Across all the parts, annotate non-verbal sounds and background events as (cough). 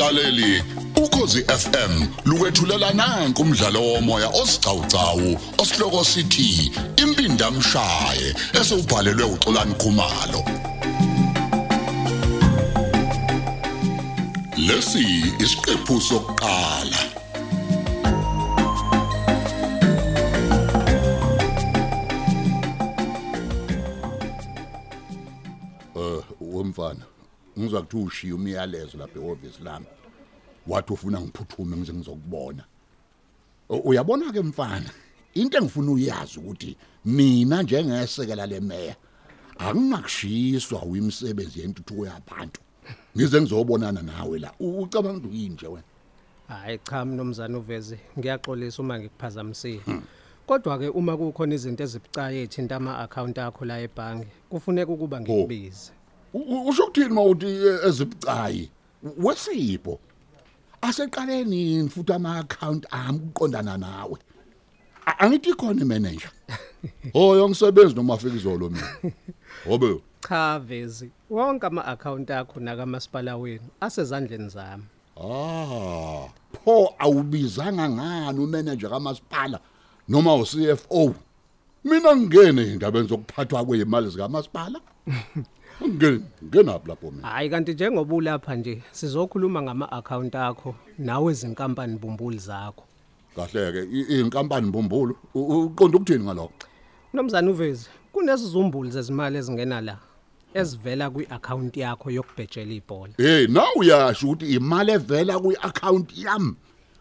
mlaleli ukhosi FM lukwethulela nanku umdlalo womoya osiqhawqhawo osihloko sithi impinda mshaye esubhalelwe uXolani Khumalo. Lesi isiqephu sokuqala. Eh wemfana ngizwa kuthi ushiya umyalezo lapha eoffice lami. Wathi ufuna ngiphuthume ngize ngizokubona. U- uyabona ke mfana? Into engifuna uyazi ukuthi mina njengesekela lemeya akunakushiswa uyimsebenzi yentuthuko yabantu. Ngize ngizobonana nawe la. U- ucabanga ukuthi uyini nje wena? Hayi cha mnumzane uveze. Ngiyaxolisa uma ngikuphazamisile. Kodwa ke uma kukhona izinto ezibucayi ethinta ama-account akho la ebhange kufuneka ukuba ngikubize. U- u- usho ukuthini mawuthi eh, ezibucayi wesipho aseqaleni futhi ama account ami uqondana nawe. A- angithi khona imanager. (laughs) Hoyo ngisebenzi noma afika izolo mina. (laughs) Hobe Cha vezi. Wonke ama-account akho nakamasipala wenu asezandleni zami. ah pho awubizanga ngani umanager kamasipala noma u CFO mina ngingene indaba zokuphathwa kwezimali zikamasipala. ngene (laughs) ngenaphi lapho mina Hayi kanti njengoba ulapha nje sizokhuluma ngama-account akho nawe izinkampani bumbuli zakho. kahle ke inkampani mbumbulu U- uqonda ukuthini ngalokho Mnumzane uvezi kunesizumbulu zezimali ezingena la ezivela kwi-account yakho yokubhejela ibhola. hey na uyasho ukuthi imali evela kwi-account yami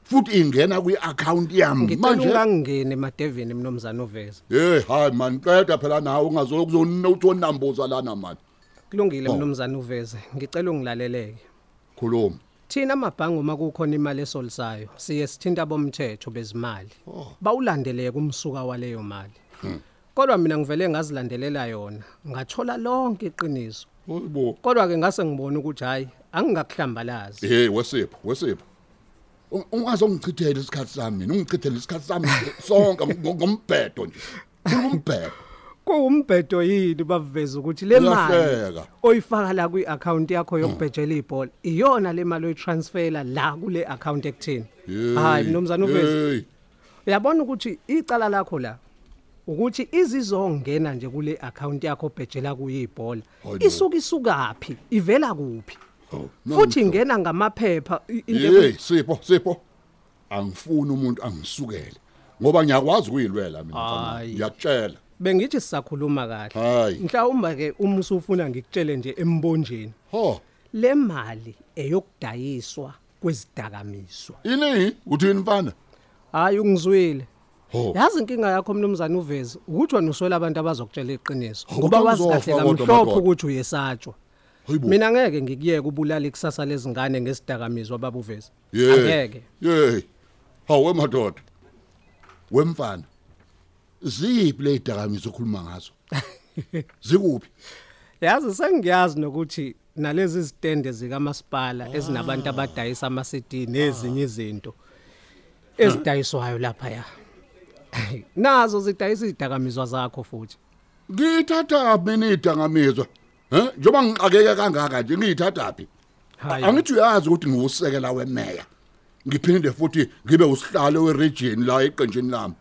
futhi ingena kwi-account yami Ngicela ungangeni emadevini mnumzane uvezi. hey hayi man qeda phela nawe ungazokuzonambuza lana man Kulungile Oh. mnumzane uveze. Ngicela ungilaleleke. khuluma Thina amabhangi uma kukhona imali esolisayo siye sithinta bomthetho bezimali. Bawulandeleke umsuka waleyo mali. Kodwa mina ngivele ngazilandelela yona, ngathola lonke iqiniso. hayibo Kodwa ke ngase ngibone ukuthi hayi angingakuhlambalazi. hey wesipho wesipho ungazongichithela isikhathi sami mina ungichithele isikhathi sami sonke ng- ngombhedo nje khuluma umbhedo Kuumbhedo yini baveza ukuthi le mali oyifaka la kwi-account yakho yokubhejela ibhola iyona le mali oyitransfera la kule account ekuthini. Hayi mnumzane uvezi. Uyabona ukuthi icala lakho la ukuthi izizongena nje kule account yakho obhejela kuyibhola isuka isukaphi ivela kuphi? Oh, futhi ingena ngamaphepha into sipho sipho angifuni umuntu angisukele ngoba ngiyakwazi ukuyilwela mina ngiyakutshela. Bengithi sisakhuluma kahle. Mhlawumbe ke uma usufuna ngikutshele nje embonjeni. Ho. Le mali eyokudayiswa kwezidakamiswa ini uthini mfana? Hayi ungizwile. Yazi inkinga yakho mnumzane uvezi ukuthi wena uswela abantu abazokutshela iqiniso ngoba wazi kahle kamhlophe ukuthi uyesatshwa. Mina ngeke ngikuyeke ubulala ikusasa lezingane ngesidakamizwa babuvezi Yeah. angeke. Yey. Hawe madoda. Wemfana. Ziphi le idakamiso okhuluma ngazo? (laughs) Zikuphi? yazi sengiyazi nokuthi nalezi zitende zikamasipala ezinabantu abadayisa ama-CD nezinye izinto ezidayiswayo lapha ya (laughs) nazo zidayisa izidakamizwa zakho futhi Ngithatha mina idakamizwa. He? Njoba ngiqakeke kangaka nje ngithatha phi? Angithi uyazi ukuthi ngiwusekela wemeya. Ngiphinde futhi ngibe usihlalo weregion la eqenjini lami.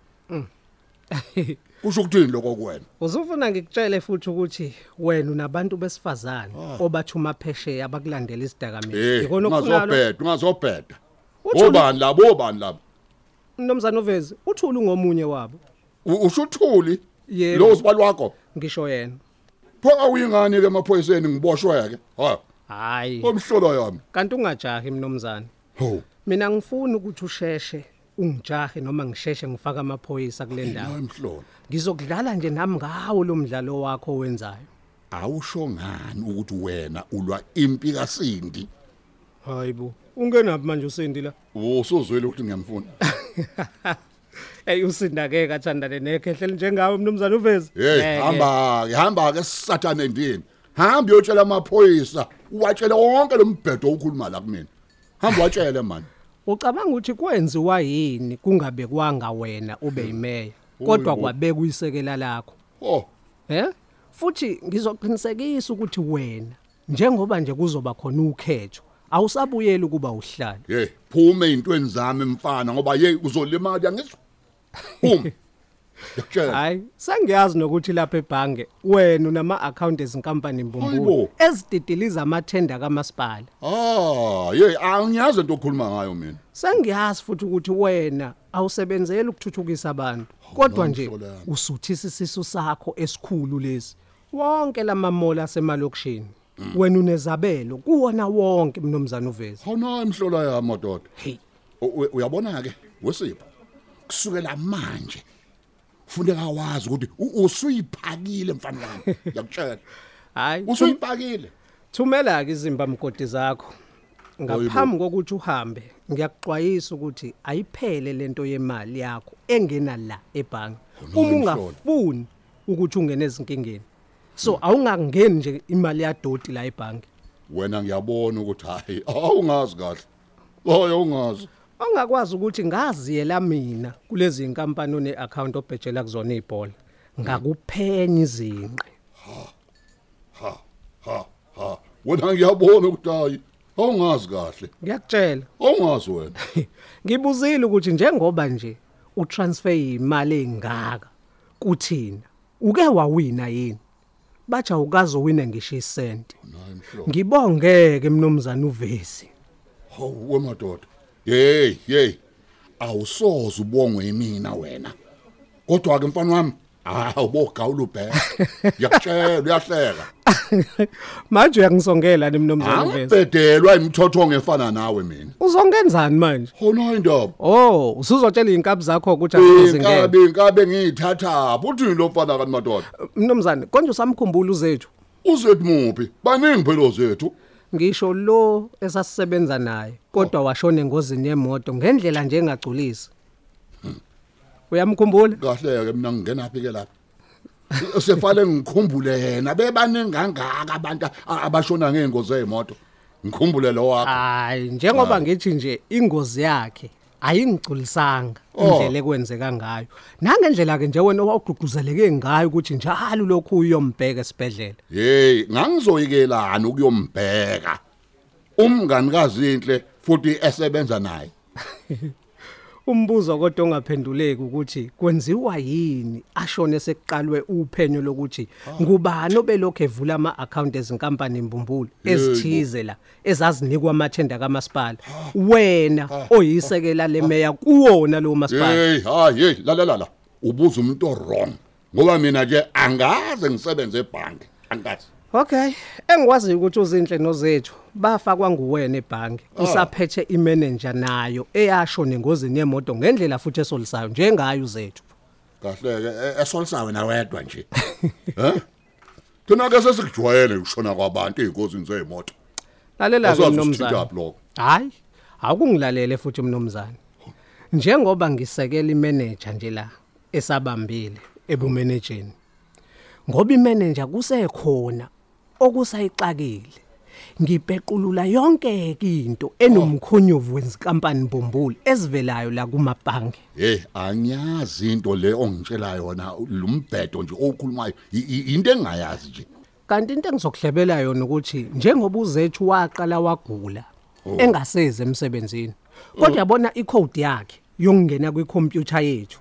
(laughs) Kusho ukuthini lokho kuwena? uzufuna ngikutshele futhi ukuthi wena unabantu besifazane obathuma phesheya abakulandela isidakamizwa ikona okufunalo ungazobheda. Uthule- Obani labo, obani labo? mnumzane uvezi uthule ungomunye wabo Usho uthuli? Yebo. Lo sibali wakho. ngisho yena Pho awuyingane ke emaphoyiseni ngiboshwe ke. Ha. hayi Omhlolo yami. kanti ungajahi mnumzane Ho. mina ngifuna ukuthi usheshe ungijahe noma ngisheshe ngifaka amaphoyisa kule ndawo Hayi mhlolo. ngizokudlala nje nami ngawo lo mdlalo wakho owenzayo Awusho ngani ukuthi wena ulwa impi kaSindi? hayibo ungenaphi manje usindi la Usuzwele ukuthi ngiyamfuna. (laughs) hey usinda ke kathandane nekhehle njengawe mnumzane uvezi Hey, Ngeke. hamba ke hamba ke sathane endini. Hamba uyotshela amaphoyisa, uwatshele wonke lo mbhedo okhuluma la kumina. Hamba watshele man. Ucabanga ukuthi kwenziwa yini kungabe kwanga wena ube yimeya? Kodwa Uyi bo. kwabeka uyisekela lakho. Oh, eh futhi ngizoqinisekisa ukuthi wena njengoba nje kuzoba khona ukhetho awusabuyeli ukuba uhlali hey phume ezintweni zami mfana ngoba hey uzolimala ngizwa uma (laughs) yakutshela hayi sengiyazi nokuthi lapha ebhange wena unama account ezinkampani mbumbulu Hayibo. ezididiliza amathenda kamasipala ah hey angiyazi into okhuluma ngayo mina sengiyazi futhi ukuthi wena awusebenzeli ukuthuthukisa abantu kodwa nje mhlola yami. usuthisa isisu sakho esikhulu lesi wonke lamamola asemalokishini wena unezabelo kuwona wonke mnomzana uvezi Hona imhlola yami madoda. hey U- u- Uyabona ke wesipho. Kusukela manje funeka wazi ukuthi usuyiphakile mfana wami. (laughs) Yakutshela. hayi Usuyiphakile. thumela ke izimba mgodi zakho ngaphambi kokuthi uhambe ngiyakuxwayisa ukuthi ayiphele lento yemali yakho engena la ebhange uma ungafuni ukuthi ungene ezinkingeni so awungangeni nje imali yadoti la ebhange Wena ngiyabona ukuthi hayi (laughs) awungazi kahle. Hayi ungazi. Ongakwazi ukuthi ngaziyela mina kulezi inkampani one account obhejela kuzona ibhola ngakuphenya izinqe Ha ha ha. Wena ngiyabona ukuthi hayi awungazi kahle. ngiyakutshela Awungazi wena. (laughs) ngibuzile ukuthi njengoba nje utransfer imali engaka kuthina uke wawina yini bacha ukazowina ngisho isenti ngibongeke mnomzana uvezi Hawu wemadoda. Hey, hey. Awusoze ubongwe yimina wena. Kodwa ke mfana wami, ah ubogawula ubheka. (laughs) Yakutshela uyahleka. manje uyangisongela ni mnomzana uvezi Angibhedelwa imithotho ngefana nawe mina. uzongenzani manje Hona indaba. oh usuzotshela inkabi zakho ukuthi azingene Inkabe inkabe ngiyithatha. Uthi lo mfana kanti madoda. mnomzana konje usamkhumbula uzethu Uzethu muphi? Baningi phelo zethu. Ngisho lo esasisebenza naye kodwa washona engozini yemoto ngendlela nje engagculisi uyamkhumbula Kahle ke mina ngingena phi ke lapha? Sefale ngikhumbule yena bebaningi kangaka abantu a- abashona ngeengozi zemoto. Ngikhumbule lo wakho. hayi njengoba ngithi nje ingozi yakhe ayingigculisanga Oh. indlela ekwenzeka ngayo nangendlela ke nje wena owagqugquzeleke ngayo ukuthi njalo lokhu uyombheka esibhedlela Hey, ngangizoyikelana ukuyombheka. Umnganikazi inhle futhi esebenza naye. (laughs) umbuzo kodwa ongaphenduleki ukuthi kwenziwa yini ashone sekuqalwe uphenyo lokuthi ngubani obelokho evula ama account ezinkampani imbumbulu ezithize la ezazinikwa amathenda kamasipala wena oyisekela lemeya kuwona lo masipala Hey, hayi, hey, la la la. Ubuza umuntu wrong. Ngoba mina nje angaze ngisebenze ebhanki. Angazi. Okay, engikwazi ukuthi uzinhle nozethu bafakwa nguwena ebhange. Usaphethe imanager nayo eyasho nengozini yemoto ngendlela futhi esolisayo njengayo uzethu. Kahle ke esolisawe na wedwa nje. (laughs) Hè? Thina ke sesikujwayele ukushona kwabantu ezingozini zemoto. Lalela ke Asazi mnomzana. usithintaphi lokho. Hayi, awukungilalele futhi mnomzana. Njengoba ngisekela imanager nje la esabambile ebumanageni. Ngoba imanager kusekhona okusayixakile. Ngibhequlula yonke into enomkhonyovu wenzinkampani Mbumbulu ezivelayo la kumabhange. Hey, angiyazi into le ongitshela yona lumbhedo nje okhulumayo into engayazi nje. Kanti into engizokuhlebela yona ukuthi njengoba uzethu waqala wagula engaseze emsebenzini. Kodwa yabona icode yakhe yokungena kwikhompyutha yethu.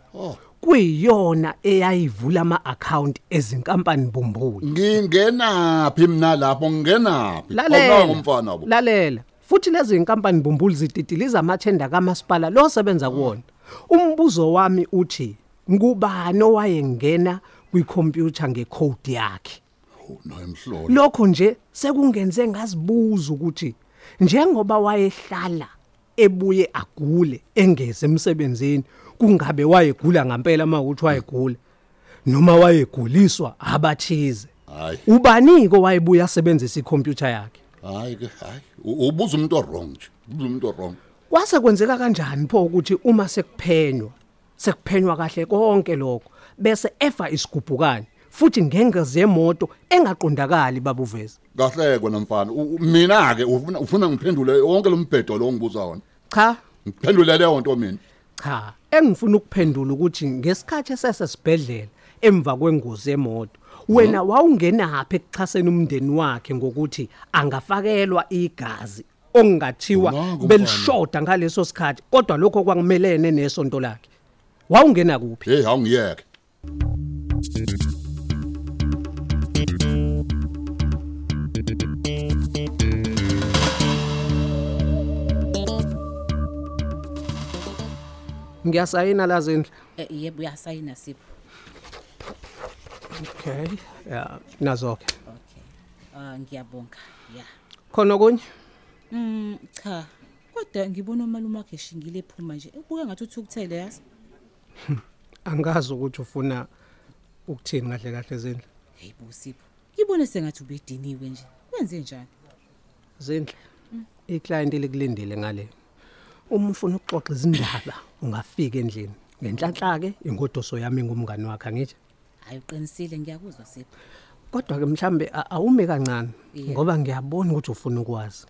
Oh. Kuyiyona eyayivula ama-account ezinkampani Mbumbulu. Ngingenaphi mina lapho ngingenaphi? Lalela. umfana bo. Lalela. Futhi lezi inkampani Mbumbulu zididiliza amathenda kamasipala lo sebenza kuwona. Umbuzo wami uthi ngubani owayengena kwikhompyutha ngecode yakhe? Oh, no emhlolo. Lokho nje sekungenze ngazibuza ukuthi njengoba wayehlala ebuye agule engeze emsebenzini kungabe wayegula ngempela mawukuthi wayegula noma wayeguliswa abathize Hayi, ubaniko wayebuya asebenzisa ikhompyutha yakhe hayi ke, hayi. U- Ubuza umuntu wrong nje. Ubuza umuntu wrong. kwase kwenzeka kanjani pho ukuthi uma sekuphenywa sekuphenywa kahle konke lokho bese efa isigubhukani futhi ngengeze yemoto engaqondakali babuvezi Kahle kona mfana. U- u- Mina ke ufuna ufuna ngiphendule wonke lo mbhedo lo ngibuza wona. cha Ngiphendule leyo nto mina. cha engifuna ukuphendula ukuthi ngesikhathi esesesibhedlela emva kwengozi yemoto wena wawungenaphi ekuxhaseni umndeni wakhe ngokuthi angafakelwa igazi ongathiwa belishoda ngaleso sikhathi kodwa lokho kwangimelene nesonto lakhe? Wawungena kuphi hey awungiyeke. Ngiyasayina la zindle Eh, yebo uyasayina sipho. Okay ya nazo ke. Okay. Ah ngiyabonga ya. Khona okunye? Mm cha. Kodwa ngibona umalume wakhe eshingile ephuma nje. Ubuke ngathi uthi ukuthele yazi? (laughs) Angazi ukuthi ufuna ukuthini kahle kahle zindle hey busipho ngibone sengathi ubediniwe nje. Wenze njani? Zindle iclient likulindile ngale. Uma ufuna ukuxoxa izindaba ungafika endlini. Ngenhlanhla ke ingodoso yami ngumngani wakhe ngithi hayi uqinisile ngiyakuzwa sipho. Kodwa ke mhlambe a- awume kancane Yeah. ngoba ngiyabona ukuthi ufuna ukwazi.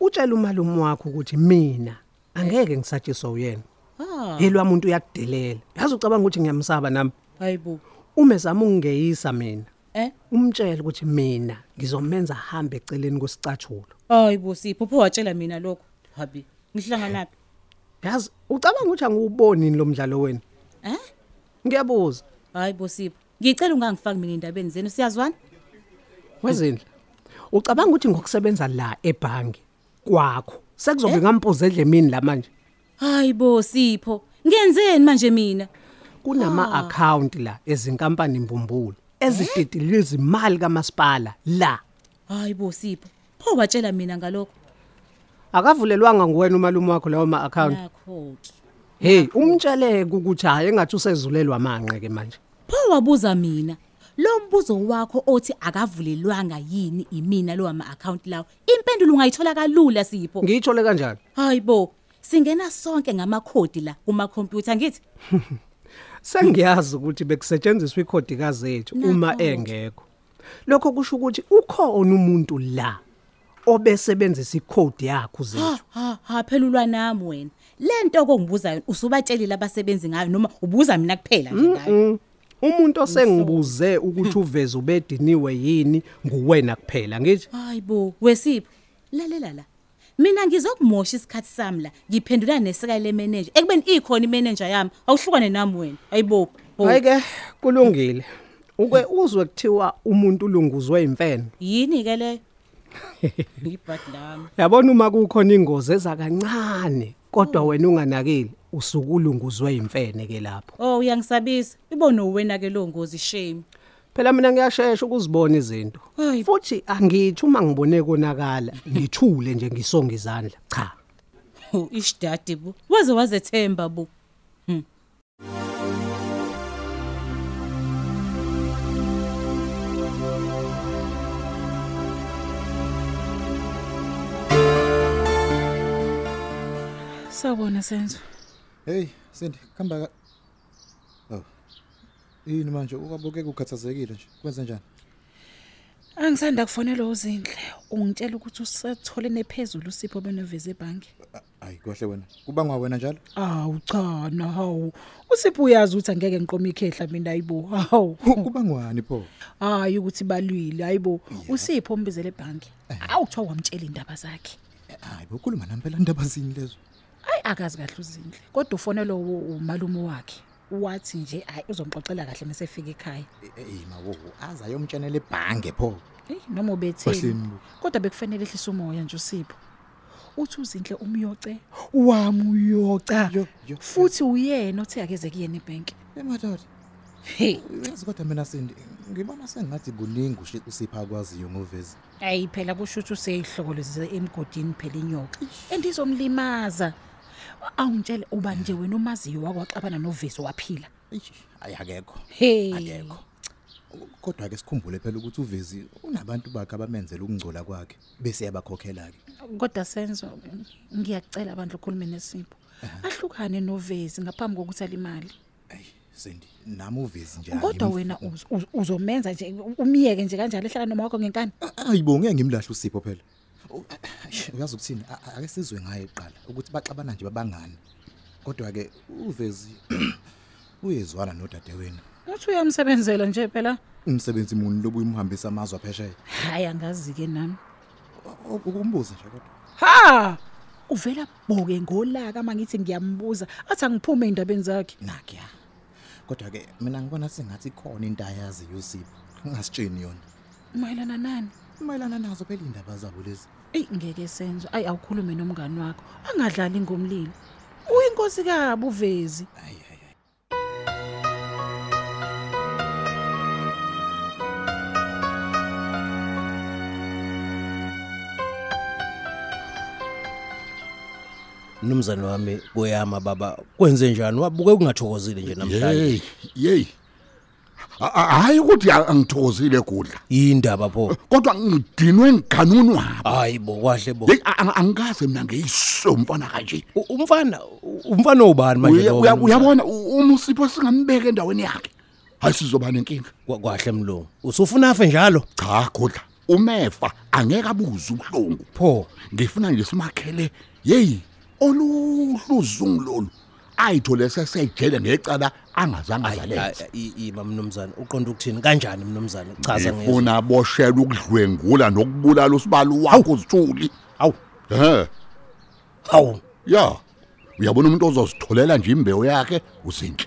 Utshela umalume wakho ukuthi mina angeke ngisatshiswa uyena. Ah yelwa umuntu uyakudelela. Yazi ucabanga ukuthi ngiyamsaba nami? Hayibo umezama ukungeyisa mina. Eh umtshela ukuthi mina ngizomenza ahambe eceleni kwesicathulo. Hayibo sipho pho watshela mina lokho? Habi ngihlanganaphi yazi ucabanga ukuthi angiwuboni lo mdlalo wena? Eh ngiyabuza. Hayibo sipho ngicela ungangifaki mina endabeni zenu. Siyazwana? Wezindle ucabanga ukuthi ngokusebenza la ebhange kwakho sekuzobe ngampoze edlemini la manje? Hayibo sipho ngenzeni manje mina? Kunama account la ezinkampani imbumbulu ezididilwe izimali kamasipala la. Hayibo sipho pho watshela mina ngalokho? Akavulelwanga nguwena umalume wakho lawo ma account nakho ke hey umtsheleke ukuthi hayi engathi usezulelwa amanqe ke manje. Pho wabuza mina? Lo mbuzo wakho othi akavulelwanga yini imina lo ama account lawo? Impendulo ungayithola kalula sipho. Ngiyithole kanjani? Hayibo singena sonke ngamakhodi la kuma computer ngithi. (laughs) Sengiyazi ukuthi bekusetshenziswa ikhodi kazethu uma engekho. Lokho kusho ukuthi ukhona umuntu la obesebenzisa ikhodi yakho zethu. Ha ha ha phelulwa nami wena. Lento okungibuzayo usubatshelile abasebenzi ngayo noma ubuza mina kuphela nje ngayo? Mm. umuntu osengibuze ukuthi uveze ubediniwe yini nguwena kuphela ngithi? Hayibo wesipho. Lalela la mina ngizokumosha isikhathi sami la ngiphendula nesika le manager. Ekubeni ikhona imanager yami awuhlukane nami wena. Hayibo Bo, hayi ke kulungile. Uke uzwe kuthiwa umuntu ulunguzwe imfene. Yini ke le? (laughs) ibhad lami yabona uma kukhona ingozi eza kancane kodwa wena unganakile usukulunguzwe imfene ke lapho. Oh uyangisabisa ibone wena ke lo ngozi shame. Phela mina ngiyashesha ukuzibona izinto. Futhi angithi uma ngibone konakala ngithule nje ngisonga izandla cha. Ho, ishdadi bu. Waze wazethemba bu. Sawubona senzo. Hey, Sindi, khamba ka Oh. Yini manje ukabukeka ukhathazekile nje? Kwenze njani? Angisanda kufonela uzindle. Ungitshela ukuthi usethole nephezulu usipho beneveze ebhanki. Hayi, kahle wena. Kubangwa wena njalo? Awu cha na hawu. Usipho uyazi ukuthi angeke ngiqoma ikhehla mina ayibo. Hawu. Kubangwani pho? Hayi ukuthi balwile ayibo. Usipho umbizele ebhanki. Awuthiwa wamtshela indaba zakhe. Hayi, bokhuluma nami phela indaba zini lezo? Ayi akazi kahle uzindle. Kodwa ufonela u- umalume wakhe. Wathi nje hayi uzomxoxela kahle mase efika ekhaya. Eh, mawo, aza yomtshanela ebhange pho. Hey noma ubetheni. Bahleni bo. Kodwa bekufanele ehlisa umoya nje usipho. Uthi uzinhle umyoce, wami uyoca. Yo, yo. Futhi uyena othe akeze kuyena ebank. Emadoda. Hey, Uyazi kodwa mina Sindi, ngibona sengathi kuningi ushi- usipha akwaziyo ngovezi. ayi phela kusho ukuthi useyihlokolezise emgodini phela inyoka. Endizomlimaza. Awungitshele uba nje wena umaziyo wakwaxabana novezi waphila. Eish, Hayi akekho. Hey. Akekho. Kodwa ke sikhumbule phela ukuthi uvezi unabantu bakhe abamenzela ukungcola kwakhe bese yabakhokhela ke. Kodwa senzo ngiyacela abantu ukukhuluma nesipho. Ahlukane novezi ngaphambi kokuthi alimali. Ey, Sindi, nami uvezi nje. Kodwa angimf- wena uz- uz- uzomenza nje umiyeke nje kanjalo ehlala noma wakho ngenkani. Ayibo ngeke ngimlahle usipho phela. U- Uyazi ukuthini? A- a- Ake sizwe ngaye eqala ukuthi baxabana nje babangani. Kodwa ke uvezi (clears throat) uyezwana nodadewenu. Uthi uyamsebenzela nje phela. Umsebenzi muni lobu imhambisa amazwe aphesheya. Hayi angazi ke nami. U- Ukumbuza nje kodwa. ha uvela bhoke ngolaka mangithi ngiyambuza athi angiphume endabeni zakhe nakya kodwa ke mina ngibona sengathi khona into ayazi uSipho ngingasitsheni yona mayelana nani mayelana nazo phela indaba zabo lezi eyi ngeke senzo ayi awukhulume nomngani wakho. Angadlali ngomlilo. Uyinkosi kabi uvezi hayi hayi Mnumzane wami kuyama baba. Kwenze njani? Wabuke kungathokozile nje namhlanje. Hey, hey. Hayi ukuthi angithokozile kudla. indaba pho Kodwa ngidinwe ngiganunwa. hayi bo kwahle bo angikaze mina ngiyiso mfana kanje. Umfana umfana ubani manje lo? Uyabona uma usipho singambeka endaweni yakhe. Hayi sizoba nenkinga. Kwa- kwahle mlungu usufuna afe njalo Cha kudla. Umefa angeke abuze ubuhlungu. pho Ngifuna nje simakhele hey oluhlu uzungu lolu. Ayithole sesejele ngecala angazange azalenza. ima mnumzane uqonda ukuthini? Kanjani mnumzane? Chaza ngezwe ngifuna aboshela ukudlwengula nokubulala usibalo wakho uzithuli awu he. Hawu. Ya uyabona umuntu ozozitholela nje imbewu yakhe usinhle